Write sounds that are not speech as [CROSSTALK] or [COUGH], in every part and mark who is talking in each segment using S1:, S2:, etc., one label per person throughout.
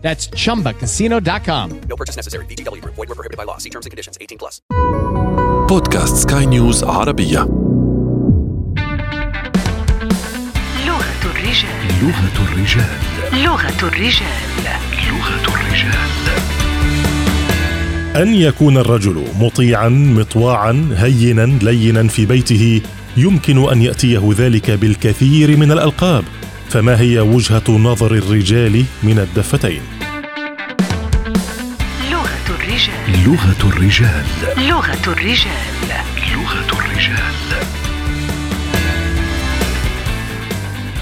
S1: That's chumbacasino.com.
S2: No purchase necessary. BGW. Void were prohibited by law. See terms and conditions. 18 plus.
S3: بودكاست سكاي نيوز عربية
S4: لغة الرجال
S3: لغة الرجال
S4: لغة الرجال
S3: لغة الرجال
S5: أن يكون الرجل مطيعا مطواعا هينا لينا في بيته يمكن أن يأتيه ذلك بالكثير من الألقاب فما هي وجهة نظر الرجال من الدفتين؟
S4: لغة الرجال.
S3: لغة الرجال.
S4: لغة الرجال.
S3: لغة الرجال.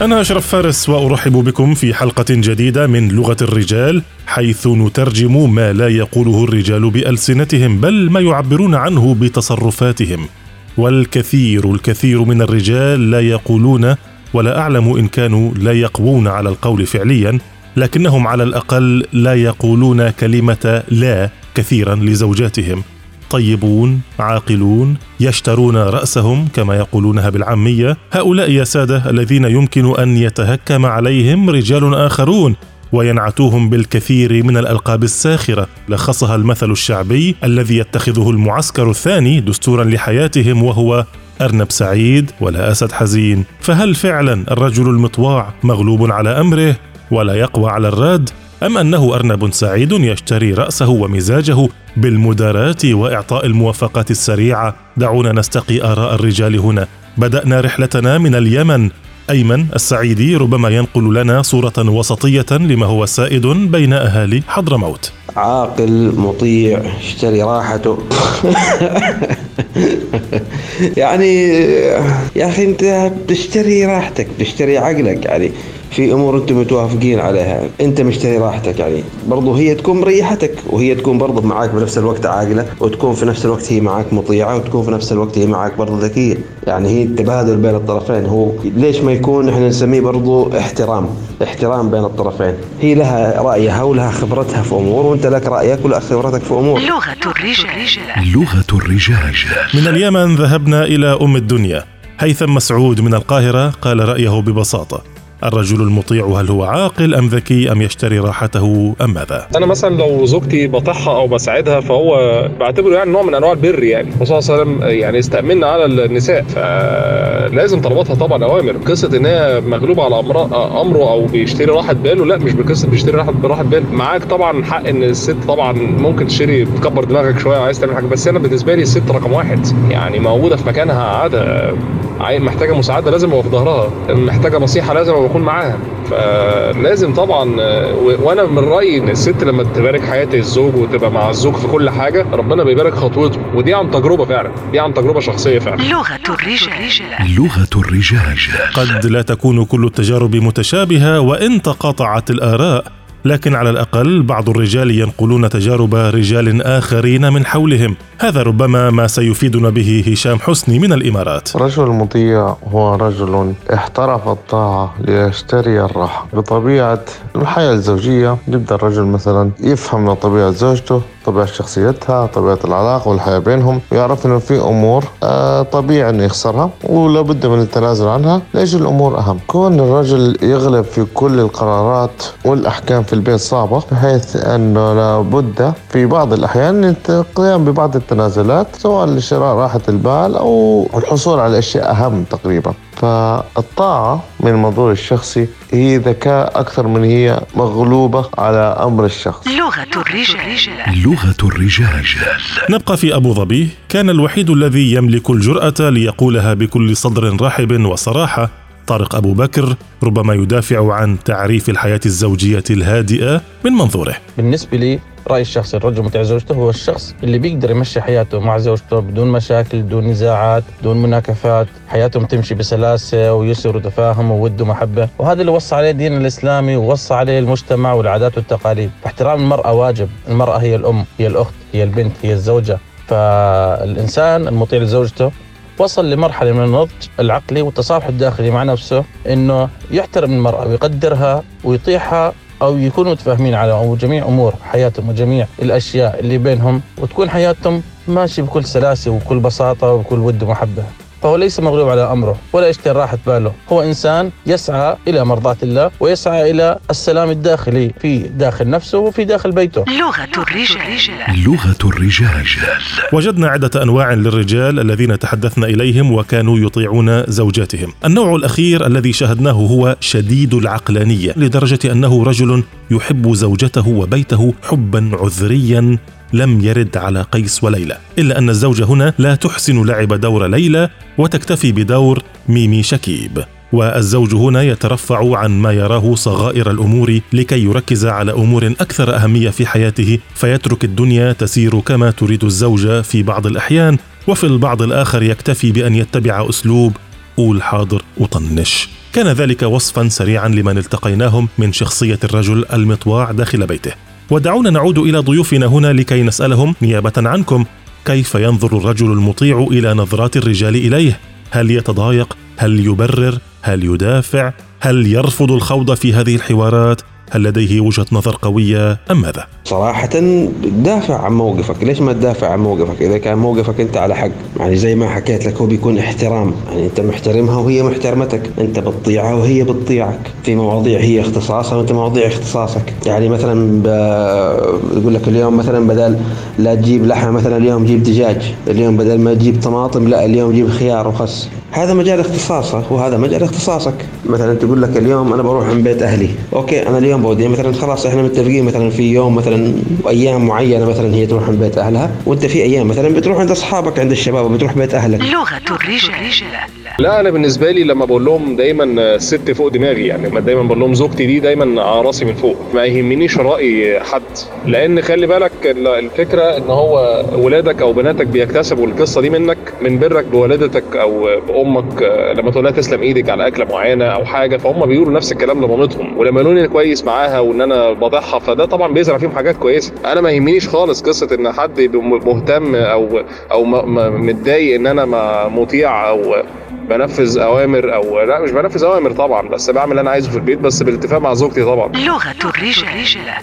S5: أنا أشرف فارس وأرحب بكم في حلقة جديدة من لغة الرجال حيث نترجم ما لا يقوله الرجال بألسنتهم بل ما يعبرون عنه بتصرفاتهم. والكثير الكثير من الرجال لا يقولون ولا أعلم إن كانوا لا يقوون على القول فعليا لكنهم على الأقل لا يقولون كلمة لا كثيرا لزوجاتهم. طيبون عاقلون يشترون رأسهم كما يقولونها بالعامية. هؤلاء يا سادة الذين يمكن أن يتهكم عليهم رجال آخرون وينعتوهم بالكثير من الألقاب الساخرة. لخصها المثل الشعبي الذي يتخذه المعسكر الثاني دستورا لحياتهم وهو أرنب سعيد ولا أسد حزين. فهل فعلا الرجل المطواع مغلوب على أمره ولا يقوى على الرد؟ أم أنه أرنب سعيد يشتري رأسه ومزاجه بالمداراة وإعطاء الموافقات السريعة؟ دعونا نستقي آراء الرجال هنا. بدأنا رحلتنا من اليمن. أيمن السعيدي ربما ينقل لنا صورة وسطية لما هو سائد بين أهالي حضرموت.
S6: عاقل مطيع اشتري راحته. [LAUGHS] يعني يا أخي أنت بتشتري راحتك بتشتري عقلك يعني. في أمور أنتم متوافقين عليها. أنت مشتري راحتك يعني. برضو هي تكون مريحتك وهي تكون برضو معاك بنفس الوقت عاقلة وتكون في نفس الوقت هي معاك مطيعة وتكون في نفس الوقت هي معاك برضو ذكية. يعني هي التبادل بين الطرفين. هو ليش ما يكون إحنا نسميه برضو احترام؟ احترام بين الطرفين. هي لها رأيها ولها خبرتها في أمور وأنت لك رأيك ولك خبرتك في أمور.
S4: لغة الرجال.
S3: لغة الرجال.
S5: من اليمن ذهبنا إلى أم الدنيا هيثم مسعود من القاهرة قال رأيه ببساطة. الرجل المطيع هل هو عاقل أم ذكي أم يشتري راحته أم ماذا؟
S7: أنا مثلا لو زوجتي بطيعها أو بساعدها فهو بعتبره يعني نوع من أنواع البر يعني. الرسول صلى الله عليه وسلم يعني استأمنا على النساء فلازم طلباتها طبعا أوامر. قصة إن هي مغلوبة على أمره أو بيشتري راحة باله لا مش بقصة بيشتري راحه راحة بال معاك طبعا حق إن الست طبعا ممكن تشتري تكبر دماغك شوية وعايز تعمل حاجة. بس أنا بالنسبة لي الست رقم واحد يعني موجودة في مكانها قاعدة عاي- محتاجة مساعدة لازم ابقى في ظهرها. محتاجة نصيحة لازم ابقى اكون معاها فلازم طبعا وأنا من رأيي إن الست لما تبارك حياة الزوج وتبقى مع الزوج في كل حاجة ربنا بيبارك خطوته. ودي عن تجربة فعلا. دي عن تجربة شخصية فعلا.
S4: لغة الرجال.
S3: لغة الرجال.
S5: قد لا تكون كل التجارب متشابهة وإن تقاطعت الآراء. لكن على الأقل بعض الرجال ينقلون تجارب رجال آخرين من حولهم. هذا ربما ما سيفيدنا به هشام حسني من الإمارات.
S8: رجل مطيع هو رجل احترف الطاعة ليشتري الراحة بطبيعة الحياة الزوجية يبدأ الرجل مثلا يفهم من طبيعة زوجته طبيعة شخصيتها طبيعة العلاقة والحياة بينهم. ويعرف إنه في أمور آه طبيعي إنه يخسرها ولا بد من التنازل عنها. ليش الأمور أهم؟ كون الرجل يغلب في كل القرارات والأحكام في البيت صعبة بحيث إنه لابد في بعض الأحيان القيام ببعض التنازلات سواء لشراء راحة البال أو الحصول على أشياء أهم تقريبا. فالطاعة من المنظور الشخصي هي ذكاء أكثر من هي مغلوبة على أمر الشخص.
S4: لغة الرجال.
S3: لغة الرجال.
S5: نبقى في أبو ظبي. كان الوحيد الذي يملك الجرأة ليقولها بكل صدر رحب وصراحة. طارق أبو بكر ربما يدافع عن تعريف الحياة الزوجية الهادئة من منظوره.
S9: بالنسبة لي رأيي الشخصي الرجل متع زوجته هو الشخص اللي بيقدر يمشي حياته مع زوجته بدون مشاكل بدون نزاعات بدون مناكفات. حياتهم تمشي بسلاسة ويسر وتفاهم وود ومحبة. وهذا اللي وصى عليه الدين الإسلامي ووصى عليه المجتمع والعادات والتقاليد. فاحترام المرأة واجب. المرأة هي الأم هي الأخت هي البنت هي الزوجة. فالإنسان المطيع لزوجته وصل لمرحلة من النضج العقلي والتصالح الداخلي مع نفسه إنه يحترم المرأة ويقدرها ويطيعها أو يكونوا متفاهمين على جميع أمور حياتهم وجميع الأشياء اللي بينهم وتكون حياتهم ماشية بكل سلاسة وبكل بساطة وبكل ود ومحبة. فهو ليس مغلوب على أمره ولا يشتري راحه باله، هو إنسان يسعى إلى مرضاة الله ويسعى إلى السلام الداخلي في داخل نفسه وفي داخل بيته.
S4: لغة الرجال
S3: لغة الرجال
S5: وجدنا عدة أنواع للرجال الذين تحدثنا إليهم وكانوا يطيعون زوجاتهم. النوع الأخير الذي شاهدناه هو شديد العقلانية لدرجة أنه رجل يحب زوجته وبيته حبا عذريا لم يرد على قيس وليلى، إلا أن الزوجة هنا لا تحسن لعب دور ليلى وتكتفي بدور ميمي شكيب. والزوج هنا يترفع عن ما يراه صغائر الأمور لكي يركز على أمور أكثر أهمية في حياته فيترك الدنيا تسير كما تريد الزوجه في بعض الأحيان وفي البعض الآخر يكتفي بأن يتبع أسلوب قول حاضر وطنش كان ذلك وصفا سريعا لمن التقيناهم من شخصية الرجل المطواع داخل بيته ودعونا نعود إلى ضيوفنا هنا لكي نسألهم نيابة عنكم. كيف ينظر الرجل المطيع إلى نظرات الرجال إليه؟ هل يتضايق؟ هل يبرر؟ هل يدافع؟ هل يرفض الخوض في هذه الحوارات؟ هل لديه وجهة نظر قوية أم ماذا؟
S6: صراحة دافع عن موقفك. ليش ما تدافع عن موقفك؟ إذا كان موقفك أنت على حق. يعني زي ما حكيت لك هو بيكون احترام. يعني أنت محترمها وهي محترمتك. أنت بتطيعها وهي بتطيعك. في مواضيع هي اختصاصها وأنت مواضيع اختصاصك. يعني مثلا يقول لك اليوم مثلا بدل لا تجيب لحم مثلا اليوم جيب دجاج. اليوم بدل ما تجيب طماطم لا اليوم جيب خيار وخس. هذا مجال اختصاصه وهذا مجال اختصاصك. مثلا تقول لك اليوم أنا بروح من بيت أهلي. okay أنا اليوم بودي. مثلا خلاص إحنا متفقين مثلا في يوم مثلا أيام معينة مثلا هي تروح من بيت أهلها وأنت في أيام مثلا بتروح عند أصحابك عند الشباب وبتروح بيت أهلك.
S4: لغة الرجال.
S7: لا أنا بالنسبة لي لما بقول لهم دايما الست فوق دماغي يعني دايما بقول لهم زوجتي دي دايما على راسي من فوق ما يهمنيش رأي حد. لأن خلي بالك ال- الفكرة إن هو ولادك أو بناتك بيكتسبوا القصة دي منك من برك بوالدتك أو بأمك آه، لما تقول لها تسلم إيدك على أكلة معينة أو حاجة فهم بيقولوا نفس الكلام لمامتهم. ولما يقولوا لي كويس معاها وإن أنا بضحها فده طبعا بيزرع فيهم حاجات كويسة. أنا ما يهمنيش خالص قصة إن حد مهتم أو أو متضايق إن أنا مطيع أو بنفذ أوامر أو لا مش بنفذ أوامر طبعا بس بعمل اللي أنا عايزه في البيت بس بالاتفاق مع زوجتي طبعا.
S4: لغة الرجال.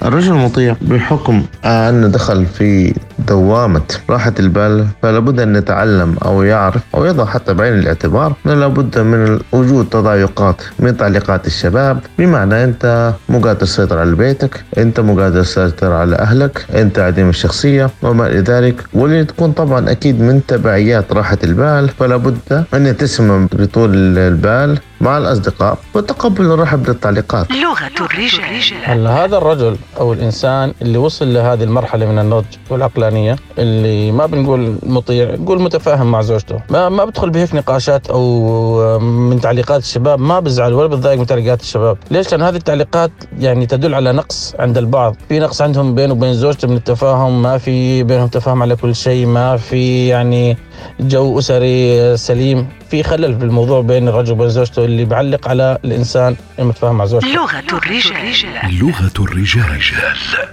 S8: الرجل المطيع بحكم أنه دخل في دوامة راحة البال فلابد أن يتعلم أو يعرف أو يضع حتى بعين الاعتبار. أنه لابد من وجود تضايقات من تعليقات الشباب بمعنى أنت مو قادر تسيطر على بيتك أنت مو قادر تسيطر على أهلك أنت عديم الشخصية وما إلى ذلك. واللي تكون طبعا أكيد من تبعيات راحة البال فلابد أن يتسم بطول البال. مع الأصدقاء وتقبل الرحب للتعليقات.
S4: لغة الرجال.
S9: هلا هذا الرجل أو الإنسان اللي وصل لهذه المرحلة من النضج والعقلانية اللي ما بنقول مطيع نقول متفاهم مع زوجته. ما ما بدخل بهيك نقاشات أو من تعليقات الشباب ما بزعل ولا بتضايق من تعليقات الشباب. ليش؟ لأن هذه التعليقات يعني تدل على نقص عند البعض. في نقص عندهم بينه وبين زوجته من التفاهم ما في بينهم تفاهم على كل شيء ما في يعني جو أسري سليم. في خلل في الموضوع بين الرجل وبين زوجته. اللي بعلق على الإنسان المتفاهم مع زوجته
S4: لغة الرجال
S3: لغة الرجال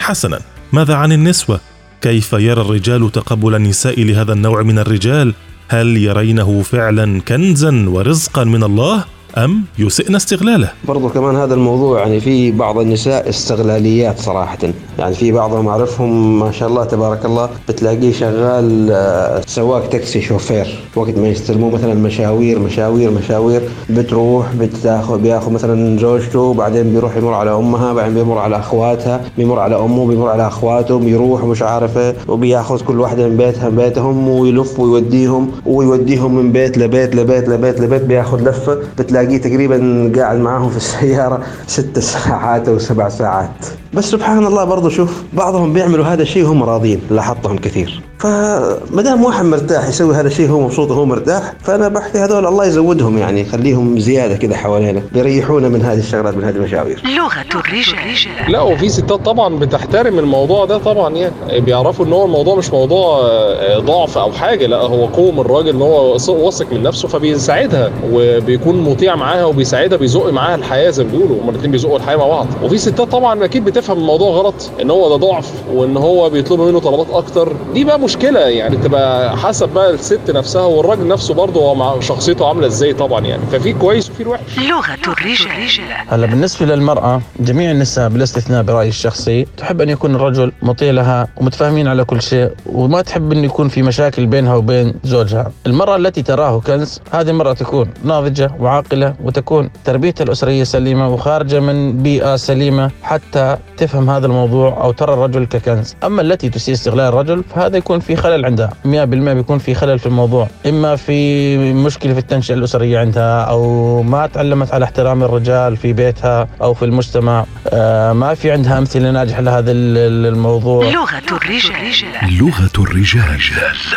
S5: حسنا ماذا عن النسوة؟ كيف يرى الرجال تقبل النساء لهذا النوع من الرجال؟ هل يرينه فعلا كنزا ورزقا من الله؟ أم يسئن استغلاله؟
S6: برضو كمان هذا الموضوع يعني في بعض النساء استغلاليات صراحة يعني في بعضهم أعرفهم ما شاء الله تبارك الله بتلاقيه شغال آه، سواق تاكسي شوفير وقت ما يستلموه مثلا مشاوير مشاوير مشاوير بتروح بتاخذ بياخذ مثلا زوجته بعدين بيروح يمر على أمها بعدين بيمر على أخواتها بيمر على أمه بيمر على أخواته بيروح مش عارف إيه وبياخذ كل واحدة من بيتها من بيتهم ويلف ويوديهم ويوديهم من بيت لبيت لبيت لبيت لبيت بياخذ لفة بتلاقيه تقريبا قاعد معاهم في السيارة ست ساعات أو سبع ساعات. بس سبحان الله برضو شوف بعضهم بيعملوا هذا الشيء وهم راضيين لاحظتهم كثير. فما دام واحد مرتاح يسوي هذا الشيء هو مبسوط وهو مرتاح فأنا بحكي هذول الله يزودهم يعني يخليهم زيادة كذا حوالينا بيريحونا من هذه الشغلات من هذه المشاوير.
S4: لغة الرجال.
S7: لا وفي ستات طبعا بتحترم الموضوع ده طبعا يعني بيعرفوا إن هو الموضوع مش موضوع آه، ضعف أو حاجة لا هو قوه من الراجل إن هو واثق من نفسه فبيساعدها وبيكون مطيع معاها وبيساعدها بيزق معاها الحياة زي ما بيقولوا هما الاثنين بيزقوا الحياة مع بعض. وفي ستات طبعا أكيد بتفهم الموضوع غلط إن هو ده ضعف وإن هو بيطلبوا منه طلبات أكتر. دي بقى مشكلة يعني تبقى حسب بقى الست نفسها والراجل نفسه برضه هو مع شخصيته عاملة إزاي طبعا يعني. ففي كويس وفي الوحش.
S4: لغة الرجال.
S9: هلا بالنسبة للمرأة جميع النساء بلا استثناء برأيي الشخصي تحب أن يكون الرجل مطيع لها ومتفاهمين على كل شيء وما تحب أن يكون في مشاكل بينها وبين زوجها. المرأة التي تراه كنز هذه المرأة تكون ناضجة وعاقلة وتكون تربيتها الأسرية سليمة وخارجة من بيئة سليمة حتى تفهم هذا الموضوع أو ترى الرجل ككنز. أما التي تسيء استغلال الرجل فهذا يكون في خلل عندها. 100% بيكون في خلل في الموضوع. إما في مشكلة في التنشئة الأسرية عندها أو ما تعلمت على احترام الرجال في بيتها أو في المجتمع. آه ما في عندها أمثلة ناجحة لهذا ال- ال- الموضوع.
S4: لغة الرجال.
S3: لغة الرجال.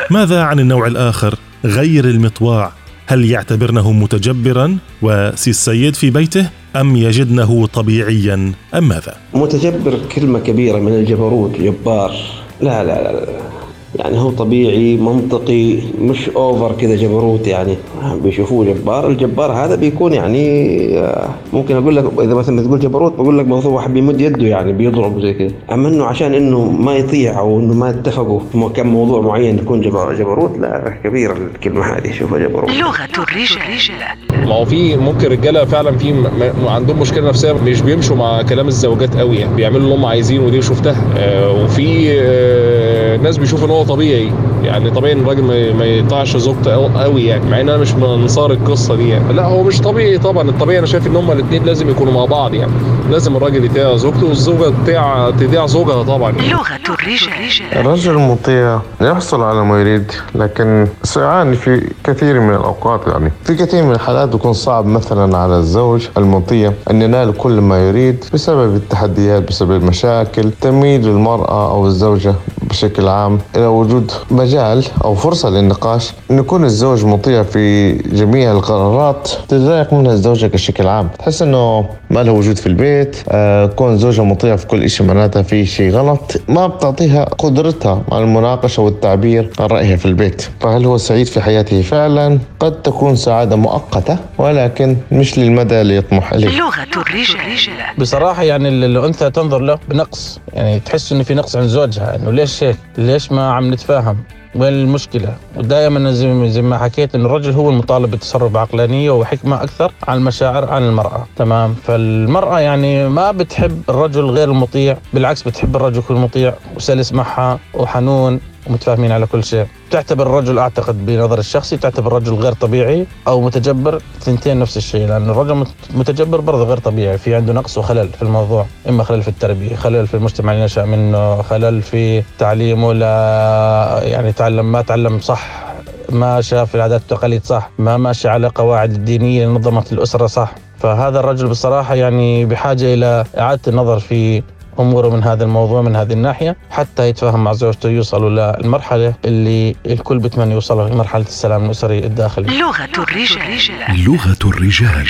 S5: ماذا عن النوع الآخر؟ غير المطواع. هل يعتبرنه متجبرا وسي السيد في بيته أم يجدنه طبيعيا؟ أم ماذا؟
S6: متجبر كلمة كبيرة من الجبروت جبار. لا لا لا, لا. يعني هو طبيعي منطقي مش اوفر كذا جبروت يعني. بيشوفوه جبار. الجبار هذا بيكون يعني آه، ممكن أقول لك إذا مثلا تقول جبروت بقول لك موضوع واحد بيمد يده يعني بيضرب زي كذا أما إنه عشان إنه ما يطيع أو إنه ما اتفقوا في كم موضوع معين يكون جبر- جبروت لا كبيره الكلمة هذه. شوفها جبروت.
S4: لغة الرجال.
S7: ما هو في ممكن رجالة فعلا في م- عندهم مشكلة نفسية مش بيمشوا مع كلام الزوجات قوي يعني. بيعملوا اللي هم عايزينه ودي شفتها. آه، وفي آه، ناس بيشوفوا إن هو طبيعي. يعني طبيعي إن الراجل ما- ما يقطعش زوجته قو- قوي يعني مع ان أنا مش من أنصار القصة دي يعني. لا هو مش طبيعي طبعا. الطبيعي أنا شايف إن هم الاثنين لازم يكونوا مع بعض يعني. لازم الراجل يطيع زوجته والزوجة تطيع تطيع زوجها طبعا.
S4: لغة الرجال.
S8: الرجل المطيع يحصل على ما يريد لكن سيعاني في كثير من الأوقات يعني. في كثير من الحالات بيكون صعب مثلا على الزوج المطيع أن ينال كل ما يريد بسبب التحديات بسبب المشاكل تميل المرأة أو الزوجة بشكل عام إلى وجود مجال أو فرصة للنقاش أن يكون الزوج مطيع في جميع القرارات تضايق منها الزوجة بشكل عام. تحس أنه ما له وجود في البيت آه كون زوجها مطيع في كل شيء معناتها في شيء غلط ما بتعطيها قدرتها على المناقشة والتعبير عن رأيها في البيت. فهل هو سعيد في حياته؟ فعلا قد تكون سعادة مؤقتة ولكن مش للمدى اللي يطمح إليه.
S4: لغة الرجال.
S9: بصراحة يعني ال- الأنثى تنظر له بنقص. يعني تحس إنه في نقص عند زوجها إنه ليش هيك؟ ليش ما عم نتفاهم. وين المشكلة؟ ودائما زي ما حكيت إنه الرجل هو المطالب بالتصرف بعقلانية وحكمة أكثر عن المشاعر عن المرأة. تمام؟ فالمرأة يعني ما بتحب الرجل غير المطيع بالعكس بتحب الرجل يكون مطيع وسلس معها وحنون. ومتفاهمين على كل شيء. تعتبر الرجل أعتقد بنظر الشخصي تعتبر الرجل غير طبيعي أو متجبر ثنتين نفس الشيء لأن الرجل مت- متجبر برضه غير طبيعي. في عنده نقص وخلل في الموضوع إما خلل في التربية خلل في المجتمع اللي نشأ منه خلل في تعليمه لا يعني تعلم ما تعلم صح ما شاف العادات والتقاليد صح ما ماشي على قواعد الدينية اللي نظمت الأسرة صح. فهذا الرجل بصراحة يعني بحاجة إلى إعادة النظر في أموره من هذا الموضوع من هذه الناحية حتى يتفاهم مع زوجته يوصلوا للمرحله اللي الكل بيتمنى يوصلها مرحلة السلام الأسري الداخلي
S4: لغة الرجال
S3: لغة الرجال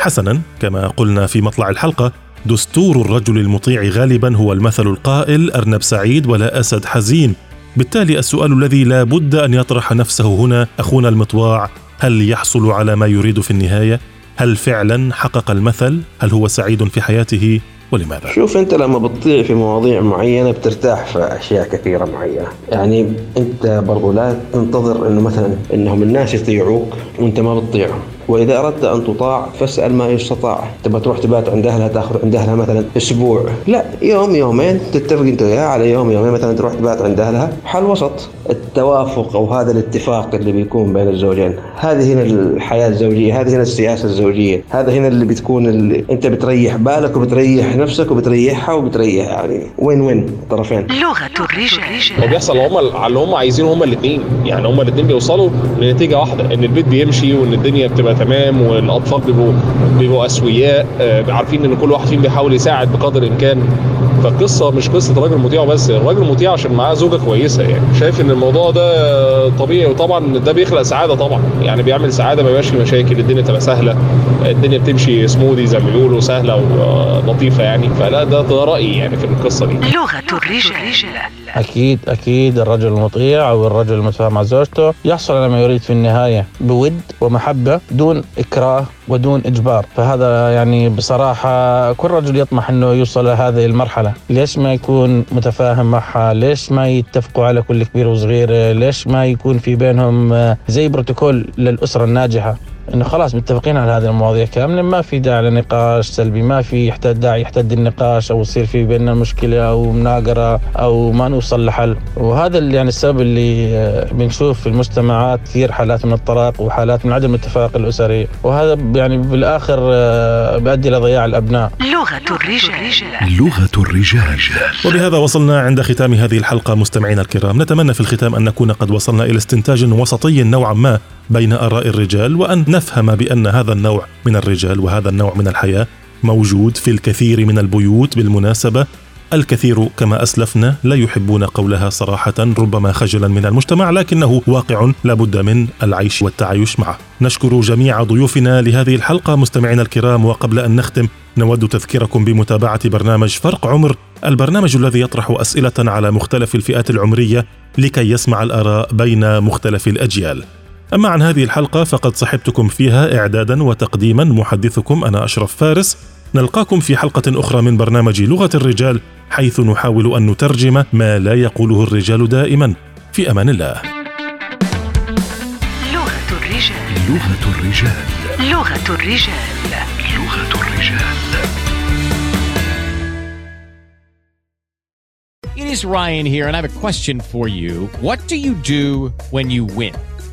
S5: حسنا كما قلنا في مطلع الحلقة دستور الرجل المطيع غالبا هو المثل القائل أرنب سعيد ولا أسد حزين بالتالي السؤال الذي لا بد أن يطرح نفسه هنا أخونا المطواع هل يحصل على ما يريد في النهاية؟ هل فعلا حقق المثل؟ هل هو سعيد في حياته؟ ولماذا؟
S6: شوف أنت لما بتطيع في مواضيع معينة بترتاح في أشياء كثيرة معينة يعني أنت برضو لا تنتظر إنه مثلا إنهم الناس يطيعوك وأنت ما بتطيعهم وإذا أردت أن تطاع فاسأل ما يستطاع. تبغى تروح تبات عند أهلها تأخذ عند أهلها مثلا أسبوع. لا يوم يومين. تتفق أنت وياها على يوم يومين مثلا تروح تبات عند أهلها. حل وسط. التوافق أو هذا الاتفاق اللي بيكون بين الزوجين. هذه هنا الحياة الزوجية هذه هنا السياسة الزوجية. هذا هنا اللي بتكون اللي أنت بتريح بالك وبتريح نفسك وبتريحها وبتريح يعني. وين وين؟ الطرفين
S4: لغة الرجال.
S7: هو بيحصل هم على اللي هم عايزينه هم الاثنين يعني هم الاثنين بيوصلوا لنتيجة واحدة إن البيت بيمشي وإن الدنيا بتبقى تمام والأطفال بيبقوا بيبقوا أسوياء آه، عارفين إن كل واحد فيهم بيحاول يساعد بقدر الإمكان. فالقصة مش قصة راجل مطيع بس الراجل مطيع عشان معاه زوجة كويسة يعني. شايف إن الموضوع ده طبيعي وطبعا ده بيخلق سعادة طبعا. يعني بيعمل سعادة ما يبقاش مشاكل الدنيا تبقى سهلة الدنيا بتمشي سموذي زي ما بيقولوا سهلة ولطيفه يعني. فلا ده ده رأيي يعني في القصة دي.
S4: لغة الرجال.
S9: أكيد أكيد الرجل المطيع أو الرجل المتفاهم مع زوجته يحصل على ما يريد في النهاية بود ومحبة دون إكراه ودون إجبار. فهذا يعني بصراحة كل رجل يطمح إنه يوصل لهذه المرحلة. ليش ما يكون متفاهم معها؟ ليش ما يتفقوا على كل كبير وصغير؟ ليش ما يكون في بينهم زي بروتوكول للأسرة الناجحة؟ إنه خلاص متفقين على هذه المواضيع كامله ما في داعي لنقاش سلبي ما في يحتاج داعي يحتد النقاش أو يصير في بيننا مشكلة أو مناقرة أو ما نوصل لحل. وهذا اللي يعني السبب اللي آه، بنشوف في المجتمعات كثير حالات من الطلاق وحالات من عدم الاتفاق الأسري. وهذا يعني بالآخر آه، بيؤدي إلى ضياع الأبناء.
S4: لغة الرجال.
S3: لغة الرجال.
S5: وبهذا وصلنا عند ختام هذه الحلقة مستمعينا الكرام. نتمنى في الختام أن نكون قد وصلنا إلى استنتاج وسطي نوعا ما. بين آراء الرجال وأن نفهم بأن هذا النوع من الرجال وهذا النوع من الحياة موجود في الكثير من البيوت بالمناسبة الكثير كما أسلفنا لا يحبون قولها صراحة ربما خجلا من المجتمع لكنه واقع لابد من العيش والتعايش معه. نشكر جميع ضيوفنا لهذه الحلقة مستمعينا الكرام وقبل أن نختم نود تذكيركم بمتابعة برنامج فرق عمر البرنامج الذي يطرح أسئلة على مختلف الفئات العمرية لكي يسمع الآراء بين مختلف الأجيال. أما عن هذه الحلقة فقد صحبتكم فيها إعدادا وتقديما محدثكم أنا أشرف فارس. نلقاكم في حلقة أخرى من برنامج لغة الرجال حيث نحاول أن نترجم ما لا يقوله الرجال دائما. في أمان الله.
S4: لغة الرجال.
S3: لغة الرجال.
S4: لغة الرجال.
S3: لغة الرجال.
S1: It is Ryan here, and I have a question for you. What do you do when you win?